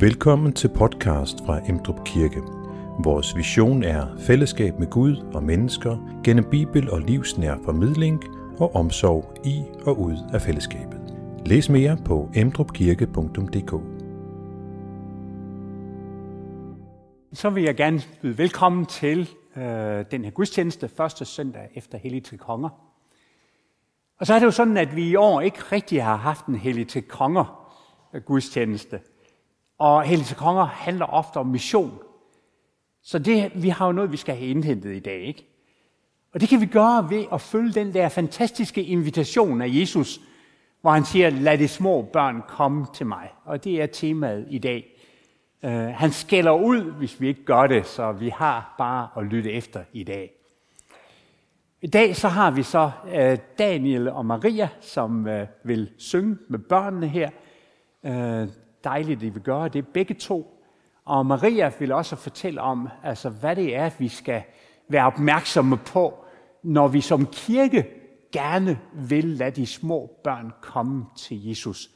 Velkommen til podcast fra Emdrup Kirke. Vores vision er fællesskab med Gud og mennesker gennem Bibel og livsnær formidling og omsorg i og ud af fællesskabet. Læs mere på emdrupkirke.dk Så vil jeg gerne byde velkommen til øh, den her gudstjeneste første søndag efter Hellig til Konger. Og så er det jo sådan, at vi i år ikke rigtig har haft en Hellig til Konger gudstjeneste. Og Helligste Konger handler ofte om mission. Så det, vi har jo noget, vi skal have indhentet i dag, ikke? Og det kan vi gøre ved at følge den der fantastiske invitation af Jesus, hvor han siger, lad de små børn komme til mig. Og det er temaet i dag. Uh, han skælder ud, hvis vi ikke gør det, så vi har bare at lytte efter i dag. I dag så har vi så uh, Daniel og Maria, som uh, vil synge med børnene her. Dejligt, at I vil gøre det begge to. Og Maria vil også fortælle om, altså, hvad det er, vi skal være opmærksomme på, når vi som kirke gerne vil lade de små børn komme til Jesus.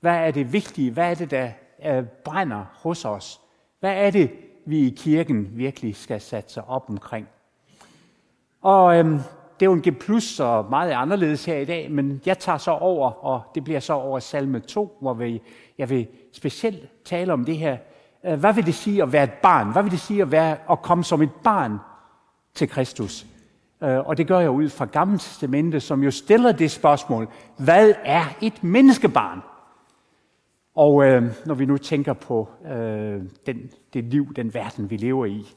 Hvad er det vigtige? Hvad er det, der øh, brænder hos os? Hvad er det, vi i kirken virkelig skal satse op omkring? Og øhm, det er jo en G+, og meget anderledes her i dag, men jeg tager så over, og det bliver så over salme 2, hvor vi, jeg vil specielt tale om det her. Øh, hvad vil det sige at være et barn? Hvad vil det sige at, være, at komme som et barn til Kristus? Øh, og det gør jeg ud fra Gamle Testamente, som jo stiller det spørgsmål, hvad er et menneskebarn? Og øh, når vi nu tænker på øh, den, det liv, den verden, vi lever i.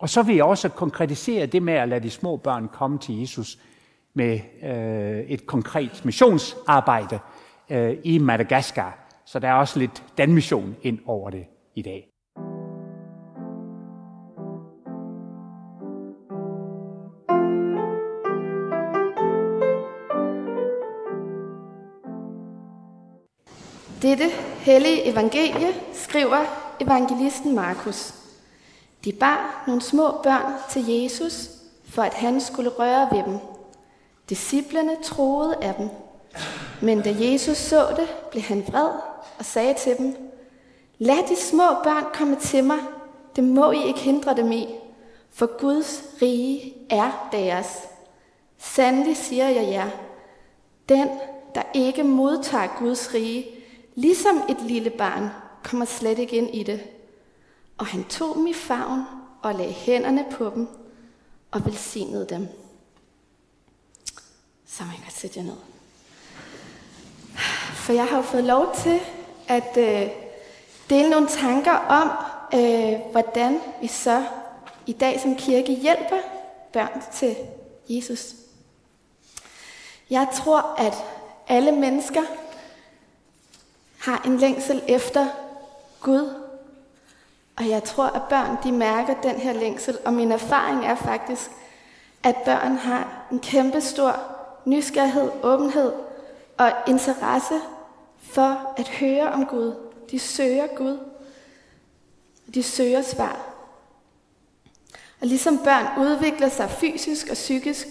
Og så vil jeg også konkretisere det med at lade de små børn komme til Jesus med øh, et konkret missionsarbejde øh, i Madagaskar. Så der er også lidt danmission ind over det i dag. Dette hellige evangelie skriver evangelisten Markus. De bar nogle små børn til Jesus, for at han skulle røre ved dem. Disciplerne troede af dem. Men da Jesus så det, blev han vred og sagde til dem, Lad de små børn komme til mig, det må I ikke hindre dem i, for Guds rige er deres. Sandelig siger jeg jer, den, der ikke modtager Guds rige, ligesom et lille barn, kommer slet ikke ind i det. Og han tog dem i favn og lagde hænderne på dem og velsignede dem. Så man kan sætte jer ned. For jeg har jo fået lov til at øh, dele nogle tanker om, øh, hvordan vi så i dag som kirke hjælper børn til Jesus. Jeg tror, at alle mennesker har en længsel efter Gud. Og jeg tror, at børn de mærker den her længsel. Og min erfaring er faktisk, at børn har en kæmpe stor nysgerrighed, åbenhed og interesse for at høre om Gud. De søger Gud. De søger svar. Og ligesom børn udvikler sig fysisk og psykisk,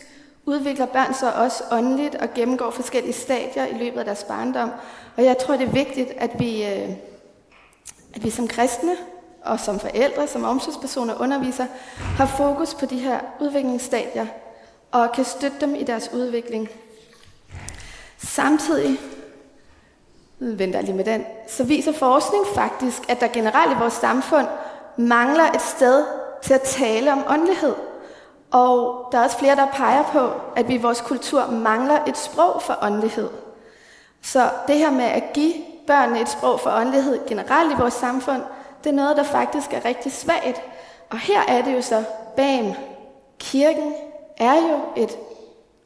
udvikler børn sig også åndeligt og gennemgår forskellige stadier i løbet af deres barndom. Og jeg tror, det er vigtigt, at vi, øh, at vi som kristne og som forældre, som omsorgspersoner underviser, har fokus på de her udviklingsstadier og kan støtte dem i deres udvikling. Samtidig venter lige med den, så viser forskning faktisk, at der generelt i vores samfund mangler et sted til at tale om åndelighed. Og der er også flere, der peger på, at vi i vores kultur mangler et sprog for åndelighed. Så det her med at give børnene et sprog for åndelighed generelt i vores samfund, det er noget, der faktisk er rigtig svagt. Og her er det jo så, bam, kirken er jo et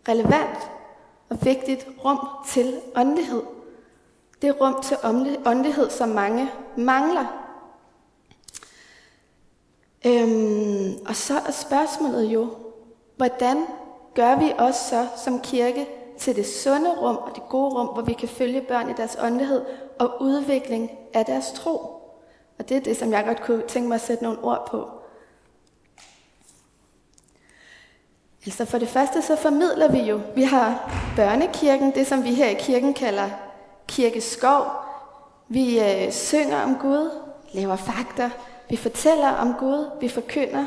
relevant og vigtigt rum til åndelighed. Det er rum til åndelighed, som mange mangler. Øhm, og så er spørgsmålet jo, hvordan gør vi os så som kirke til det sunde rum og det gode rum, hvor vi kan følge børn i deres åndelighed og udvikling af deres tro? Og det er det, som jeg godt kunne tænke mig at sætte nogle ord på. Altså for det første så formidler vi jo, vi har børnekirken, det som vi her i kirken kalder kirkeskov. Vi øh, synger om Gud, laver fakter, vi fortæller om Gud, vi forkynder,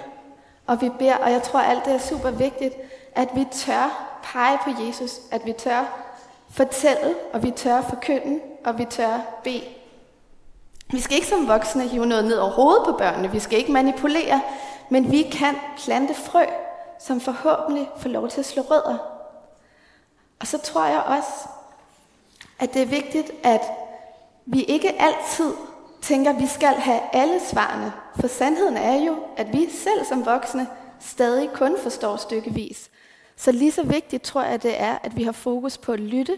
og vi beder, og jeg tror alt det er super vigtigt, at vi tør pege på Jesus, at vi tør fortælle, og vi tør forkynde, og vi tør bede. Vi skal ikke som voksne hive noget ned over hovedet på børnene, vi skal ikke manipulere, men vi kan plante frø, som forhåbentlig får lov til at slå rødder. Og så tror jeg også, at det er vigtigt, at vi ikke altid tænker, at vi skal have alle svarene. For sandheden er jo, at vi selv som voksne stadig kun forstår stykkevis. Så lige så vigtigt tror jeg, det er, at vi har fokus på at lytte.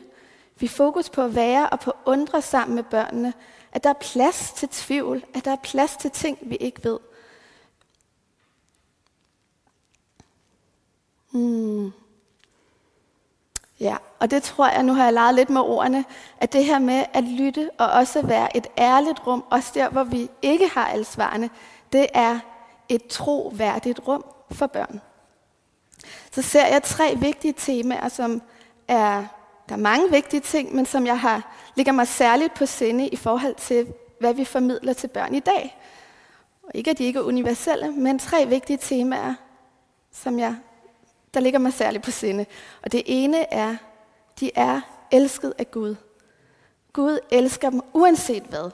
Vi har fokus på at være og på at undre sammen med børnene. At der er plads til tvivl. At der er plads til ting, vi ikke ved. Hmm. Ja, og det tror jeg, nu har jeg leget lidt med ordene, at det her med at lytte og også være et ærligt rum, også der, hvor vi ikke har alle svarene, det er et troværdigt rum for børn. Så ser jeg tre vigtige temaer, som er, der er mange vigtige ting, men som jeg har, ligger mig særligt på sinde i forhold til, hvad vi formidler til børn i dag. Og ikke at de ikke er universelle, men tre vigtige temaer, som jeg der ligger mig særligt på sinde. Og det ene er, de er elsket af Gud. Gud elsker dem uanset hvad.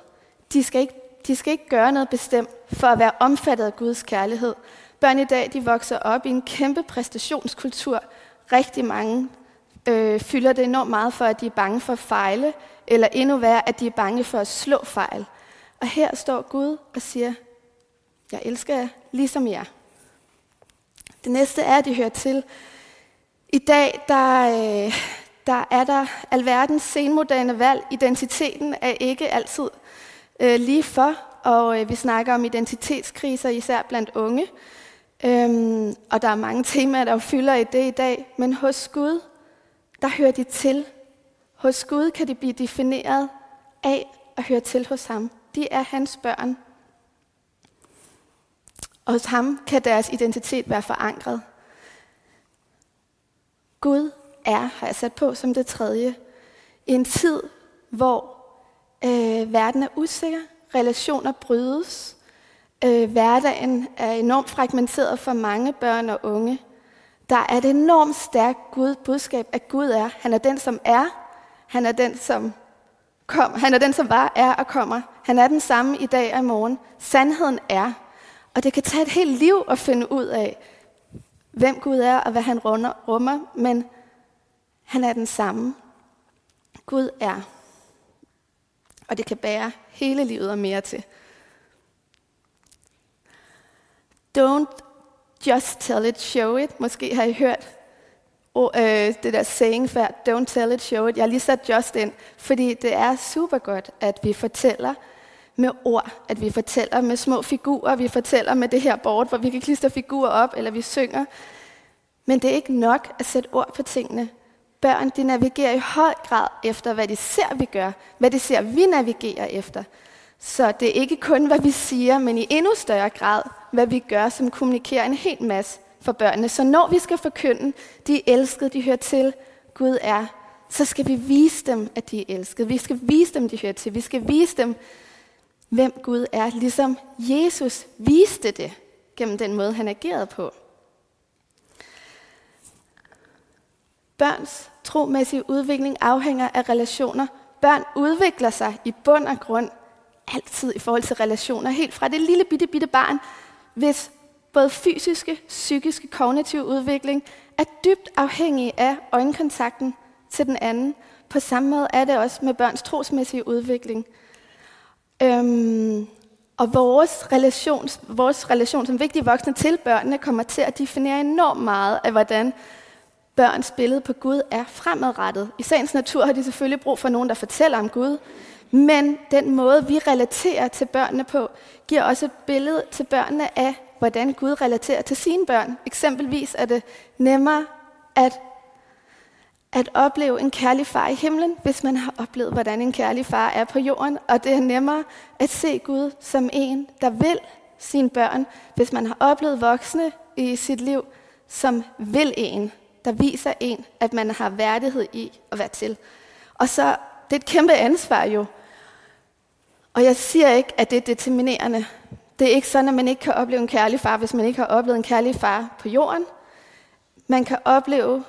De skal ikke, de skal ikke gøre noget bestemt for at være omfattet af Guds kærlighed. Børn i dag, de vokser op i en kæmpe præstationskultur. Rigtig mange øh, fylder det enormt meget for, at de er bange for at fejle, eller endnu værre, at de er bange for at slå fejl. Og her står Gud og siger, jeg elsker jer ligesom jer. Det næste er, at de hører til. I dag der, øh, der er der alverdens senmoderne valg. Identiteten er ikke altid øh, lige for, og øh, vi snakker om identitetskriser, især blandt unge. Øhm, og der er mange temaer, der fylder i det i dag. Men hos Gud, der hører de til. Hos Gud kan de blive defineret af at høre til hos ham. De er hans børn. Og hos ham kan deres identitet være forankret. Gud er, har jeg sat på som det tredje, i en tid, hvor øh, verden er usikker, relationer brydes, øh, hverdagen er enormt fragmenteret for mange børn og unge. Der er et enormt stærkt Gud, budskab, at Gud er. Han er den, som er. Han er den, som kom. Han er den, som var, er og kommer. Han er den samme i dag og i morgen. Sandheden er, og det kan tage et helt liv at finde ud af, hvem Gud er og hvad han rummer, men han er den samme. Gud er. Og det kan bære hele livet og mere til. Don't just tell it, show it. Måske har I hørt oh, øh, det der saying før, don't tell it, show it. Jeg har lige sat just ind, fordi det er super godt, at vi fortæller, med ord, at vi fortæller med små figurer, vi fortæller med det her board, hvor vi kan klistre figurer op, eller vi synger. Men det er ikke nok at sætte ord på tingene. Børn, de navigerer i høj grad efter, hvad de ser, vi gør, hvad de ser, vi navigerer efter. Så det er ikke kun, hvad vi siger, men i endnu større grad, hvad vi gør, som kommunikerer en hel masse for børnene. Så når vi skal forkynde, de er elskede, de hører til, Gud er, så skal vi vise dem, at de er elskede. Vi skal vise dem, de hører til. Vi skal vise dem, hvem Gud er, ligesom Jesus viste det gennem den måde, han agerede på. Børns tromæssige udvikling afhænger af relationer. Børn udvikler sig i bund og grund altid i forhold til relationer, helt fra det lille bitte, bitte barn, hvis både fysiske, psykiske, kognitive udvikling er dybt afhængig af øjenkontakten til den anden. På samme måde er det også med børns trosmæssige udvikling. Øhm, og vores relation, vores relation som vigtige voksne til børnene kommer til at definere enormt meget af, hvordan børns billede på Gud er fremadrettet. I sagens natur har de selvfølgelig brug for nogen, der fortæller om Gud, men den måde, vi relaterer til børnene på, giver også et billede til børnene af, hvordan Gud relaterer til sine børn. Eksempelvis er det nemmere at at opleve en kærlig far i himlen, hvis man har oplevet, hvordan en kærlig far er på jorden. Og det er nemmere at se Gud som en, der vil sine børn, hvis man har oplevet voksne i sit liv, som vil en, der viser en, at man har værdighed i at være til. Og så, det er et kæmpe ansvar jo, og jeg siger ikke, at det er determinerende. Det er ikke sådan, at man ikke kan opleve en kærlig far, hvis man ikke har oplevet en kærlig far på jorden. Man kan opleve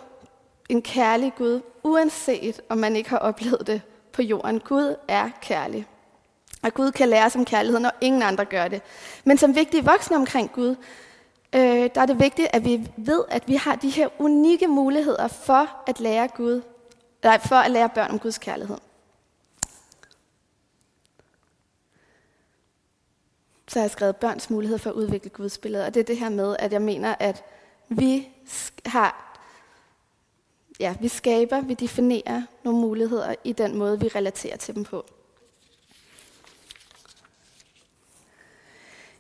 en kærlig Gud, uanset om man ikke har oplevet det på jorden. Gud er kærlig. Og Gud kan lære os om kærlighed, når ingen andre gør det. Men som vigtige voksne omkring Gud, øh, der er det vigtigt, at vi ved, at vi har de her unikke muligheder for at lære Gud, nej, for at lære børn om Guds kærlighed. Så har jeg skrevet børns mulighed for at udvikle Guds billede. Og det er det her med, at jeg mener, at vi har, ja, vi skaber, vi definerer nogle muligheder i den måde, vi relaterer til dem på.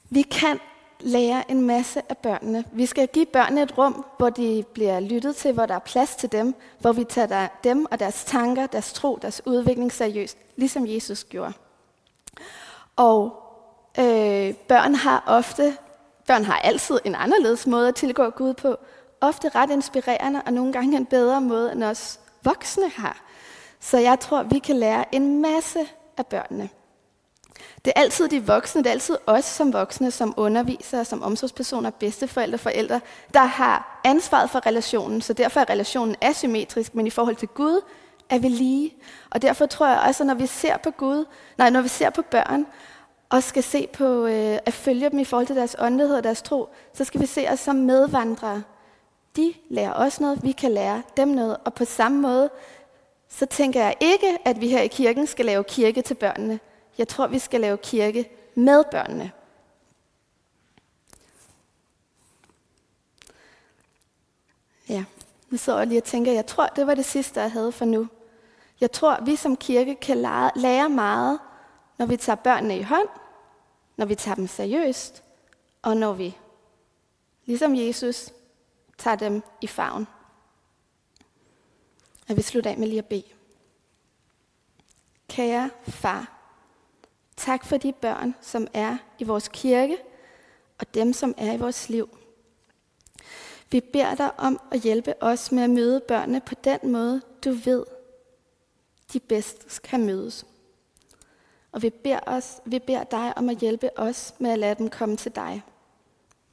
Vi kan lære en masse af børnene. Vi skal give børnene et rum, hvor de bliver lyttet til, hvor der er plads til dem, hvor vi tager dem og deres tanker, deres tro, deres udvikling seriøst, ligesom Jesus gjorde. Og øh, børn har ofte, børn har altid en anderledes måde at tilgå Gud på, ofte ret inspirerende og nogle gange en bedre måde, end os voksne har. Så jeg tror, vi kan lære en masse af børnene. Det er altid de voksne, det er altid os som voksne, som undervisere, som omsorgspersoner, bedsteforældre, forældre, der har ansvaret for relationen. Så derfor er relationen asymmetrisk, men i forhold til Gud er vi lige. Og derfor tror jeg også, at når vi ser på Gud, nej, når vi ser på børn, og skal se på øh, at følge dem i forhold til deres åndelighed og deres tro, så skal vi se os som medvandrere. De lærer os noget, vi kan lære dem noget, og på samme måde, så tænker jeg ikke, at vi her i kirken skal lave kirke til børnene. Jeg tror, vi skal lave kirke med børnene. Ja, nu sidder jeg lige og tænker, jeg tror, det var det sidste, jeg havde for nu. Jeg tror, vi som kirke kan lære meget, når vi tager børnene i hånd, når vi tager dem seriøst, og når vi, ligesom Jesus, tager dem i favn. Jeg vil slutte af med lige at bede. Kære far, Tak for de børn, som er i vores kirke, og dem, som er i vores liv. Vi beder dig om at hjælpe os med at møde børnene på den måde, du ved, de bedst skal mødes. Og vi beder, os, vi beder dig om at hjælpe os med at lade dem komme til dig.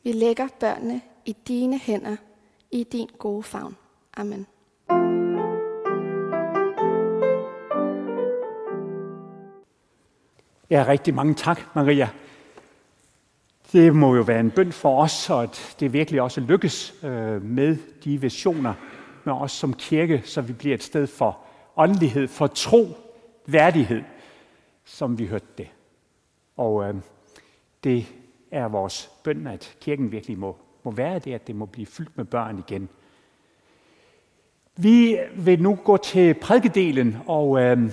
Vi lægger børnene i dine hænder, i din gode favn. Amen. Ja, rigtig mange tak, Maria. Det må jo være en bønd for os, og at det virkelig også lykkes øh, med de visioner med os som kirke, så vi bliver et sted for åndelighed, for tro, værdighed, som vi hørte det. Og øh, det er vores bøn, at kirken virkelig må, må være det, at det må blive fyldt med børn igen. Vi vil nu gå til prædikedelen, og øh,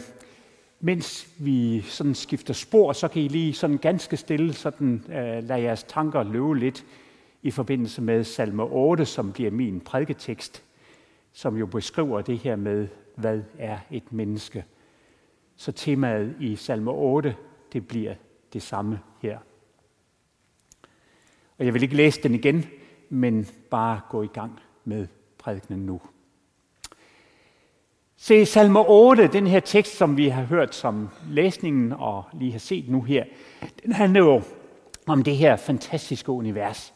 mens vi sådan skifter spor, så kan I lige sådan ganske stille sådan, øh, lade jeres tanker løbe lidt i forbindelse med salme 8, som bliver min prædiketekst, som jo beskriver det her med, hvad er et menneske. Så temaet i salme 8, det bliver det samme her. Og jeg vil ikke læse den igen, men bare gå i gang med prædikenen nu. Se, salme 8, den her tekst, som vi har hørt som læsningen og lige har set nu her, den handler jo om det her fantastiske univers.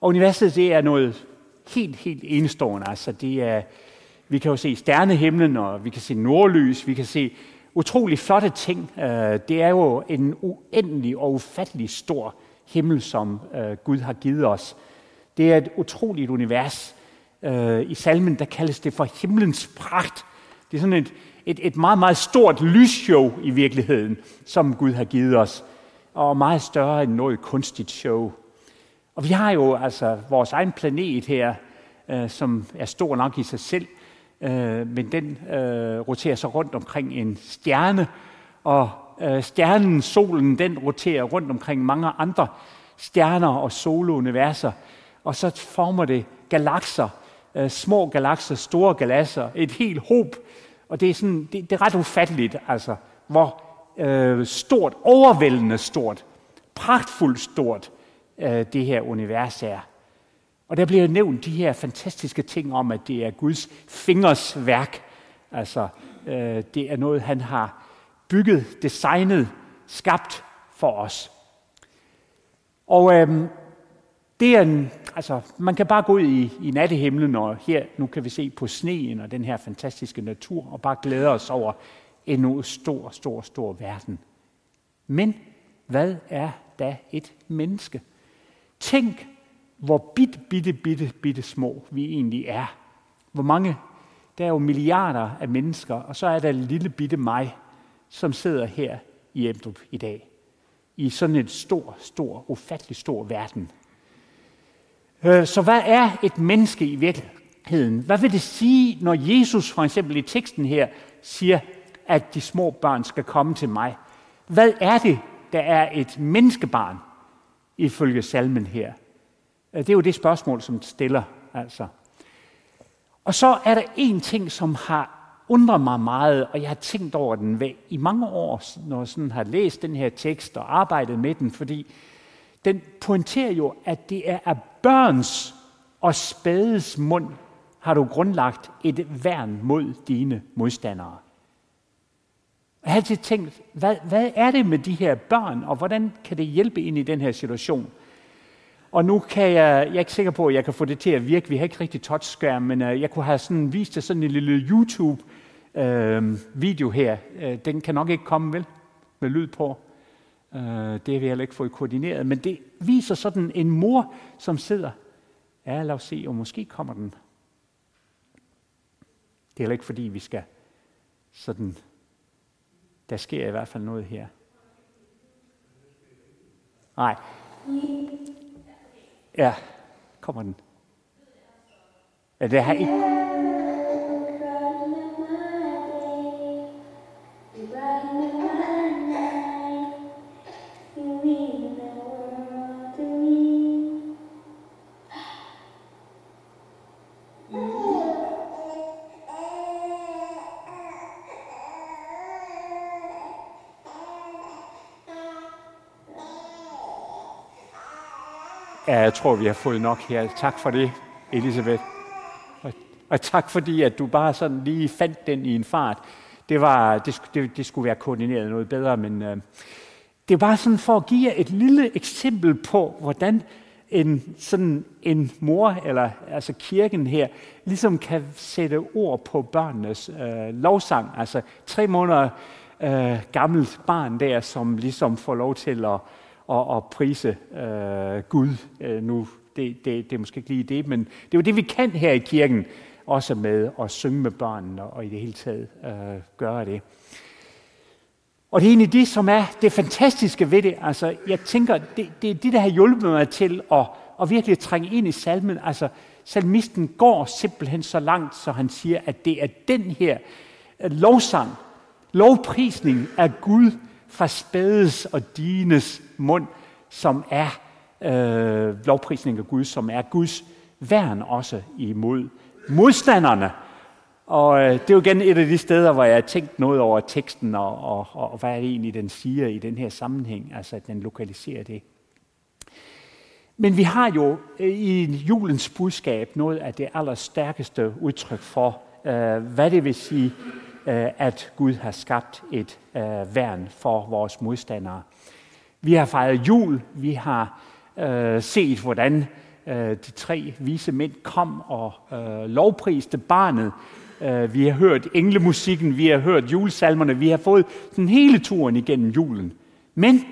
Og universet, det er noget helt, helt enestående. Altså, det er, vi kan jo se stjernehimlen, og vi kan se nordlys, vi kan se utrolig flotte ting. Øh, det er jo en uendelig og ufattelig stor himmel, som øh, Gud har givet os. Det er et utroligt univers. Øh, I salmen, der kaldes det for himlens pragt. Det er sådan et, et, et meget, meget stort lysshow i virkeligheden, som Gud har givet os. Og meget større end noget kunstigt show. Og vi har jo altså vores egen planet her, som er stor nok i sig selv, øh, men den øh, roterer så rundt omkring en stjerne, og øh, stjernen, solen, den roterer rundt omkring mange andre stjerner og soluniverser, og så former det galakser, øh, små galakser, store galakser, et helt håb og det er, sådan, det, det er ret ufatteligt, altså, hvor øh, stort, overvældende stort, pragtfuldt stort øh, det her univers er. Og der bliver nævnt de her fantastiske ting om, at det er Guds fingers værk. Altså, øh, det er noget, han har bygget, designet skabt for os. Og øh, det er en, altså, man kan bare gå ud i, i nattehimlen, og her nu kan vi se på sneen og den her fantastiske natur, og bare glæde os over en stor, stor, stor verden. Men hvad er da et menneske? Tænk, hvor bitte, bitte, bitte, bitte små vi egentlig er. Hvor mange, der er jo milliarder af mennesker, og så er der lille bitte mig, som sidder her i Emdrup i dag. I sådan en stor, stor, ufattelig stor verden. Øh, så hvad er et menneske i virkeligheden? Hvad vil det sige, når Jesus for eksempel i teksten her siger, at de små børn skal komme til mig? Hvad er det, der er et menneskebarn ifølge salmen her? Øh, det er jo det spørgsmål, som stiller altså. Og så er der en ting, som har undret mig meget, og jeg har tænkt over den i mange år, når jeg sådan har læst den her tekst og arbejdet med den, fordi den pointerer jo, at det er af børns og spædes mund, har du grundlagt et værn mod dine modstandere. Jeg har altid tænkt, hvad, hvad er det med de her børn, og hvordan kan det hjælpe ind i den her situation? Og nu kan jeg, jeg er ikke sikker på, at jeg kan få det til at virke. Vi har ikke rigtig touchskærm, men øh, jeg kunne have sådan vist dig sådan en lille YouTube-video øh, her. Øh, den kan nok ikke komme vel med lyd på. Uh, det har vi heller ikke fået koordineret. Men det viser sådan en mor, som sidder. Ja, lad os se, og måske kommer den. Det er heller ikke fordi, vi skal sådan... Der sker i hvert fald noget her. Nej. Ja, kommer den. Ja, det har ikke... Ja, jeg tror, vi har fået nok her. Tak for det, Elisabeth. Og, og tak fordi, at du bare sådan lige fandt den i en fart. Det, var, det, det, det skulle være koordineret noget bedre, men øh, det er bare sådan for at give jer et lille eksempel på, hvordan en, sådan en mor, eller altså kirken her, ligesom kan sætte ord på børnenes øh, lovsang. Altså tre måneder øh, gammelt barn der, som ligesom får lov til at og, og prise øh, Gud øh, nu. Det, det, det er måske ikke lige det, men det er jo det, vi kan her i kirken, også med at synge med børnene og i det hele taget øh, gøre det. Og det er egentlig det, som er det fantastiske ved det. Altså, jeg tænker, det, det er det, der har hjulpet mig til at, at virkelig trænge ind i salmen. Altså, salmisten går simpelthen så langt, så han siger, at det er den her øh, lovsang, lovprisning af Gud, fra spædes og dines mund, som er øh, lovprisning af Gud, som er Guds værn også imod modstanderne. Og øh, det er jo igen et af de steder, hvor jeg har tænkt noget over teksten, og, og, og, og hvad er det egentlig, den siger i den her sammenhæng, altså at den lokaliserer det. Men vi har jo øh, i julens budskab noget af det allerstærkeste udtryk for, øh, hvad det vil sige Øh, at Gud har skabt et øh, værn for vores modstandere. Vi har fejret jul, vi har øh, set, hvordan de tre vise mænd kom og lovpriste barnet. Vi har hørt englemusikken, vi har hørt julesalmerne, vi har fået den hele turen igennem julen. Men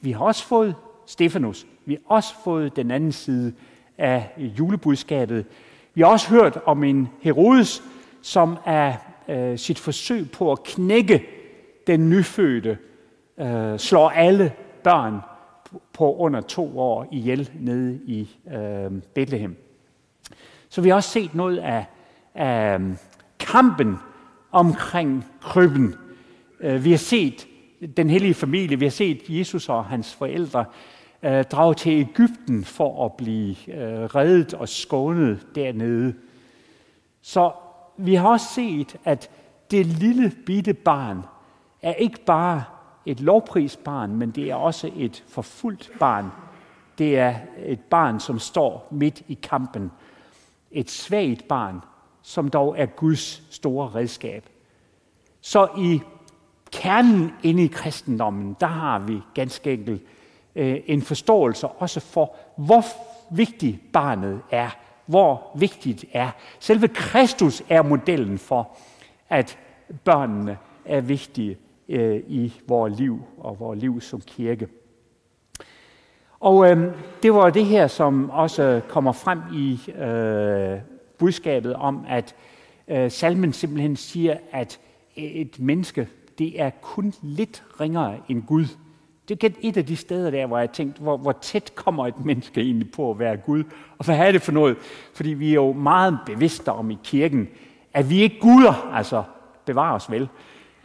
vi har også fået Stefanus, vi har også fået den anden side af julebudskabet. Vi har også hørt om en Herodes, som er øh, sit forsøg på at knække den nyfødte, øh, slår alle børn på under to år ihjel nede i øh, Bethlehem. Så vi har også set noget af, af øh, kampen omkring krybben. Øh, vi har set den hellige familie, vi har set Jesus og hans forældre øh, drage til Ægypten for at blive øh, reddet og skånet dernede. Så vi har også set, at det lille bitte barn er ikke bare et lovprisbarn, men det er også et forfulgt barn. Det er et barn, som står midt i kampen. Et svagt barn, som dog er Guds store redskab. Så i kernen inde i kristendommen, der har vi ganske enkelt øh, en forståelse også for, hvor vigtigt barnet er, hvor vigtigt er. Selve Kristus er modellen for, at børnene er vigtige øh, i vores liv og vores liv som kirke. Og øh, det var det her, som også kommer frem i øh, budskabet om, at øh, salmen simpelthen siger, at øh, et menneske, det er kun lidt ringere end Gud. Det er et af de steder der, hvor jeg tænkte, hvor, hvor tæt kommer et menneske egentlig på at være Gud? Og hvad er det for noget? Fordi vi er jo meget bevidste om i kirken, at vi ikke guder, altså bevar os vel.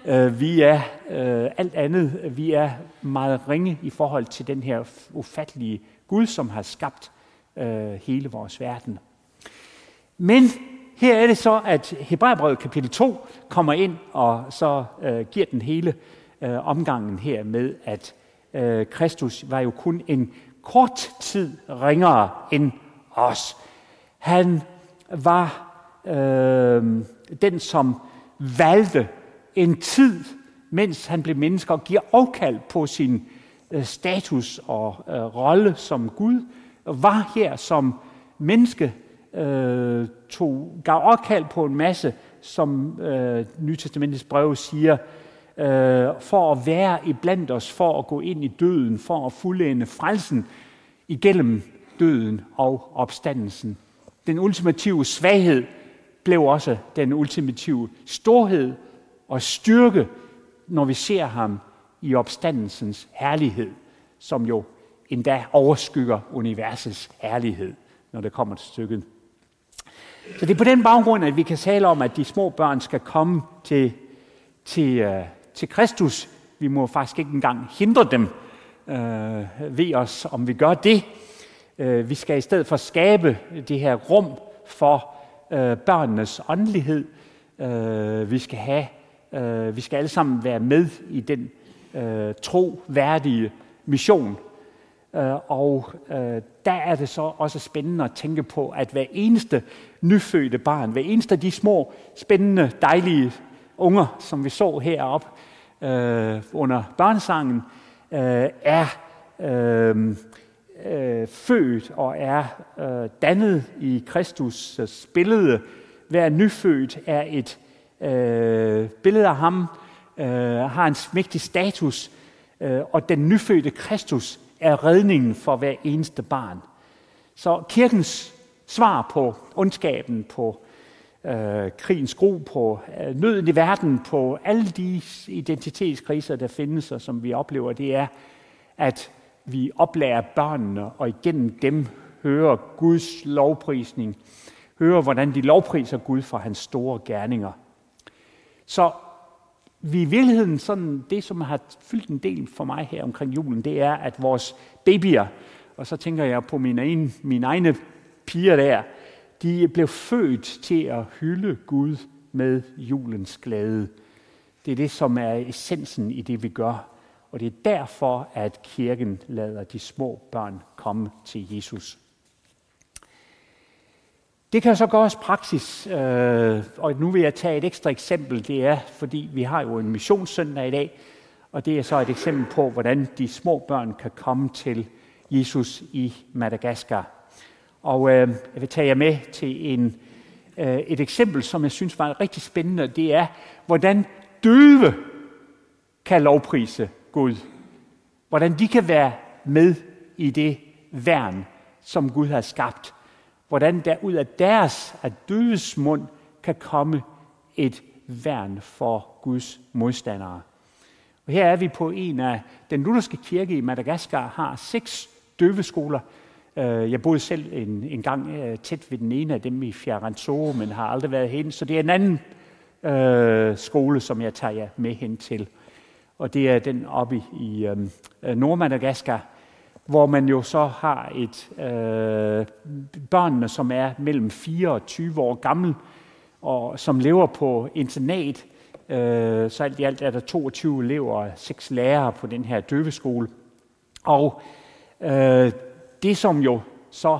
Øh, vi er øh, alt andet, vi er meget ringe i forhold til den her ufattelige Gud, som har skabt øh, hele vores verden. Men her er det så, at Hebræerbrevet kapitel 2 kommer ind og så giver den hele omgangen her med, at øh, Kristus var jo kun en kort tid ringere end os. Han var øh, den, som valgte en tid, mens han blev menneske, og giver afkald på sin øh, status og øh, rolle som Gud, og var her som menneske, øh, tog, gav afkald på en masse, som øh, Nytestamentets brev siger, øh, for at være iblandt os, for at gå ind i døden, for at fuldende frelsen igennem døden og opstandelsen. Den ultimative svaghed blev også den ultimative storhed og styrke, når vi ser ham i opstandelsens herlighed, som jo endda overskygger universets herlighed, når det kommer til stykket. Så det er på den baggrund, at vi kan tale om, at de små børn skal komme til, til, uh, til Kristus. Vi må faktisk ikke engang hindre dem øh, ved os, om vi gør det. Øh, vi skal i stedet for skabe det her rum for øh, børnenes åndelighed. Øh, vi skal have Øh, vi skal alle sammen være med i den øh, troværdige mission. Øh, og øh, der er det så også spændende at tænke på, at hver eneste nyfødte barn, hver eneste af de små, spændende, dejlige unger, som vi så heroppe øh, under barnesangen, øh, er øh, øh, født og er øh, dannet i Kristus' billede. Hver nyfødt er et øh, billede af ham øh, har en mægtig status, øh, og den nyfødte Kristus er redningen for hver eneste barn. Så kirkens svar på ondskaben, på øh, krigens gro, på øh, nøden i verden, på alle de identitetskriser, der findes og som vi oplever, det er, at vi oplærer børnene, og igennem dem hører Guds lovprisning, hører, hvordan de lovpriser Gud for hans store gerninger. Så vi i virkeligheden, sådan, det som har fyldt en del for mig her omkring julen, det er, at vores babyer, og så tænker jeg på mine, egen, mine egne piger der, de blev født til at hylde Gud med julens glæde. Det er det, som er essensen i det, vi gør. Og det er derfor, at kirken lader de små børn komme til Jesus. Det kan så gøres praksis, øh, og nu vil jeg tage et ekstra eksempel. Det er, fordi vi har jo en missionssøndag i dag, og det er så et eksempel på, hvordan de små børn kan komme til Jesus i Madagaskar. Og øh, jeg vil tage jer med til en, øh, et eksempel, som jeg synes var rigtig spændende. Det er, hvordan døve kan lovprise Gud. Hvordan de kan være med i det værn, som Gud har skabt hvordan der ud af deres, af dødes mund, kan komme et værn for Guds modstandere. Og her er vi på en af den lutherske kirke i Madagaskar, har seks døveskoler. Øh, jeg boede selv en, en gang øh, tæt ved den ene af dem i Fiaranzo, men har aldrig været hen. Så det er en anden øh, skole, som jeg tager jer med hen til. Og det er den oppe i øhm, øh, Nordmadagaskar, hvor man jo så har et øh, børnene, som er mellem 4 og 20 år gammel, og som lever på internat. Øh, så alt i alt er der 22 elever og 6 lærere på den her døveskole. Og øh, det, som jo så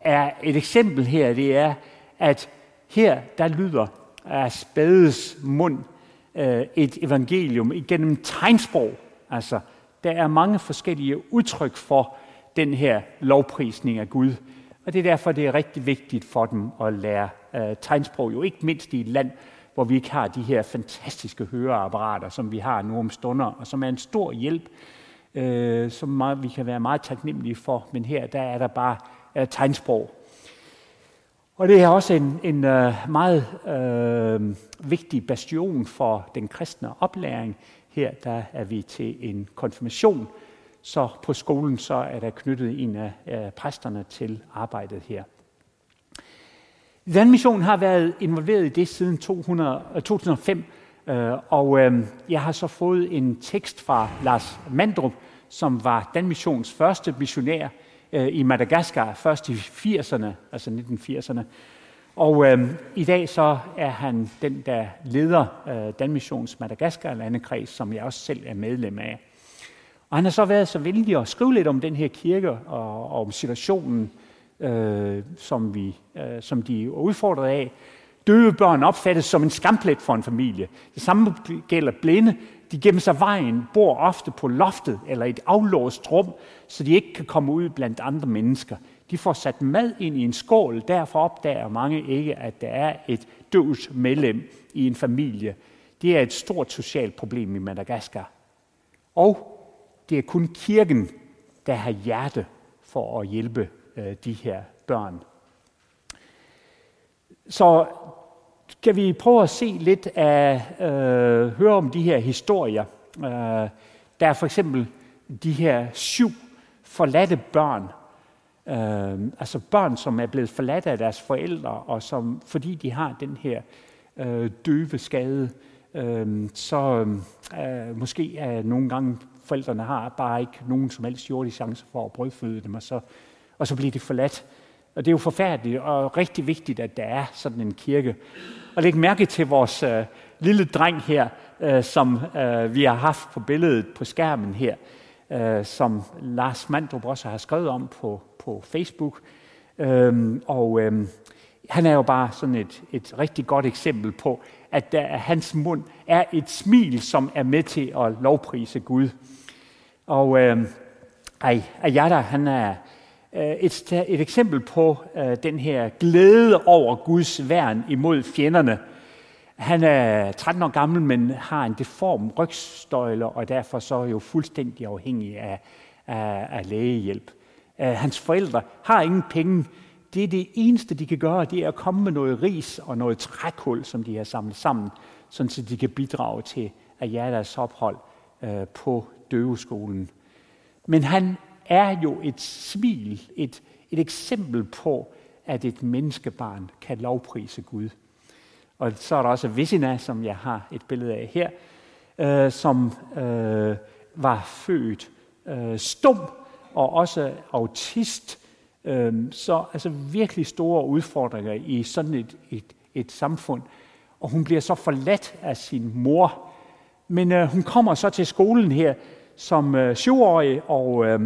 er et eksempel her, det er, at her der lyder af spædes mund øh, et evangelium igennem tegnsprog. Altså, der er mange forskellige udtryk for den her lovprisning af Gud. Og det er derfor, det er rigtig vigtigt for dem at lære øh, tegnsprog, jo ikke mindst i et land, hvor vi ikke har de her fantastiske høreapparater, som vi har nu om stunder, og som er en stor hjælp, øh, som meget, vi kan være meget taknemmelige for. Men her der er der bare øh, tegnsprog. Og det er også en, en øh, meget øh, vigtig bastion for den kristne oplæring. Her der er vi til en konfirmation, så på skolen så er der knyttet en af, øh, præsterne til arbejdet her. Landmissionen har været involveret i det siden 200, 2005, øh, øh, og øh, jeg har så fået en tekst fra Lars Mandrup, som var Danmissions første missionær øh, i Madagaskar, først i 80'erne, altså 1980'erne. Og øh, i dag så er han den, der leder øh, Danmissions Madagaskar-landekreds, som jeg også selv er medlem af. Og han har så været så venlig at skrive lidt om den her kirke og, og om situationen, øh, som, vi, øh, som de er udfordret af. Døve børn opfattes som en skamplet for en familie. Det samme gælder blinde. De gemmer sig vejen, bor ofte på loftet eller et aflåst rum, så de ikke kan komme ud blandt andre mennesker. De får sat mad ind i en skål, derfor opdager mange ikke, at der er et døvs medlem i en familie. Det er et stort socialt problem i Madagaskar. Og det er kun kirken, der har hjerte for at hjælpe øh, de her børn. Så skal vi prøve at se lidt af, øh, høre om de her historier. Øh, der er for eksempel de her syv forladte børn, øh, altså børn, som er blevet forladt af deres forældre, og som, fordi de har den her øh, døve skade, øh, så øh, måske er nogle gange forældrene har bare ikke nogen som helst jordig chance for at brødføde dem, og så, og så bliver de forladt. Og det er jo forfærdeligt og rigtig vigtigt, at der er sådan en kirke. Og læg mærke til vores øh, lille dreng her, øh, som øh, vi har haft på billedet på skærmen her, øh, som Lars Mandrup også har skrevet om på, på Facebook. Øhm, og øh, han er jo bare sådan et, et rigtig godt eksempel på, at der, hans mund er et smil, som er med til at lovprise Gud. Og øh, Ayada, han er Øh, et, et eksempel på øh, den her glæde over Guds værn imod fjenderne. Han er 13 år gammel, men har en deform rygstøjle, og derfor så er jo fuldstændig afhængig af, af, af lægehjælp. Uh, hans forældre har ingen penge. Det er det eneste, de kan gøre, det er at komme med noget ris og noget trækul, som de har samlet sammen, sådan så de kan bidrage til at jer deres ophold uh, på døveskolen. Men han er jo et smil, et, et eksempel på, at et menneskebarn kan lovprise Gud. Og så er der også Vissina, som jeg har et billede af her, øh, som øh, var født øh, stum og også autist. Øh, så altså virkelig store udfordringer i sådan et, et, et samfund. Og hun bliver så forladt af sin mor. Men øh, hun kommer så til skolen her som øh, syvårig, og øh,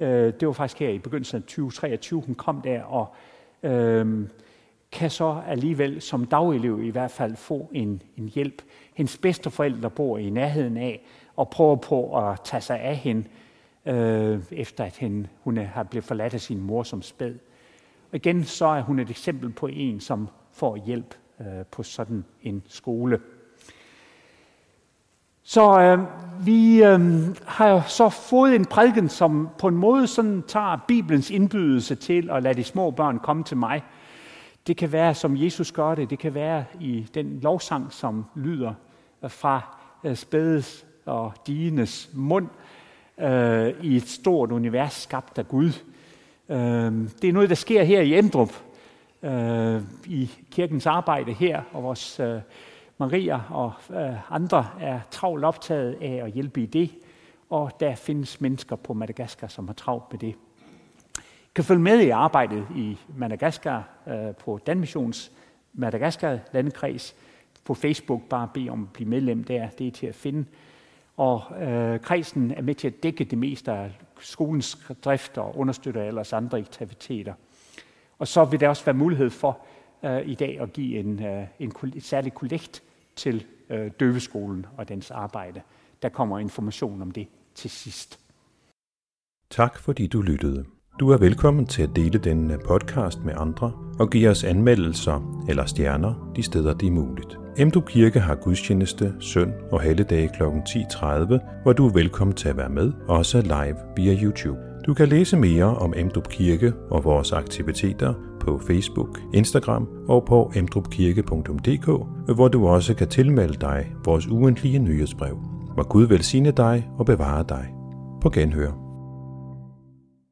øh, det var faktisk her i begyndelsen af 2023, hun kom der, og øh, kan så alligevel som dagelev i hvert fald få en, en hjælp. Hendes bedsteforældre bor i nærheden af, og prøver på at tage sig af hende, øh, efter at hende, hun har blevet forladt af sin mor som spæd. Og igen så er hun et eksempel på en, som får hjælp øh, på sådan en skole. Så øh, vi øh, har så fået en prædiken, som på en måde sådan tager Bibelens indbydelse til at lade de små børn komme til mig. Det kan være, som Jesus gør det. Det kan være i den lovsang, som lyder øh, fra øh, spædes og dines mund øh, i et stort univers skabt af Gud. Øh, det er noget, der sker her i Emdrup, øh, i kirkens arbejde her, og vores øh, Maria og øh, andre er travlt optaget af at hjælpe i det, og der findes mennesker på Madagaskar, som har travlt med det. I kan følge med i arbejdet i Madagaskar øh, på Danmissions Madagaskar landekreds. På Facebook bare bed om at blive medlem der, det er til at finde. Og øh, kredsen er med til at dække det meste af skolens drift og understøtter ellers andre aktiviteter. Og så vil der også være mulighed for øh, i dag at give en, øh, en, en særlig kollekt til øh, døveskolen og dens arbejde. Der kommer information om det til sidst. Tak fordi du lyttede. Du er velkommen til at dele denne øh, podcast med andre og give os anmeldelser eller stjerner de steder, det er muligt. Emdrup Kirke har gudstjeneste søn og helligdag kl. 10.30, hvor du er velkommen til at være med, også live via YouTube. Du kan læse mere om Emdrup Kirke og vores aktiviteter på Facebook, Instagram og på emdrupkirke.dk, hvor du også kan tilmelde dig vores ugentlige nyhedsbrev. Må Gud velsigne dig og bevare dig. På genhør.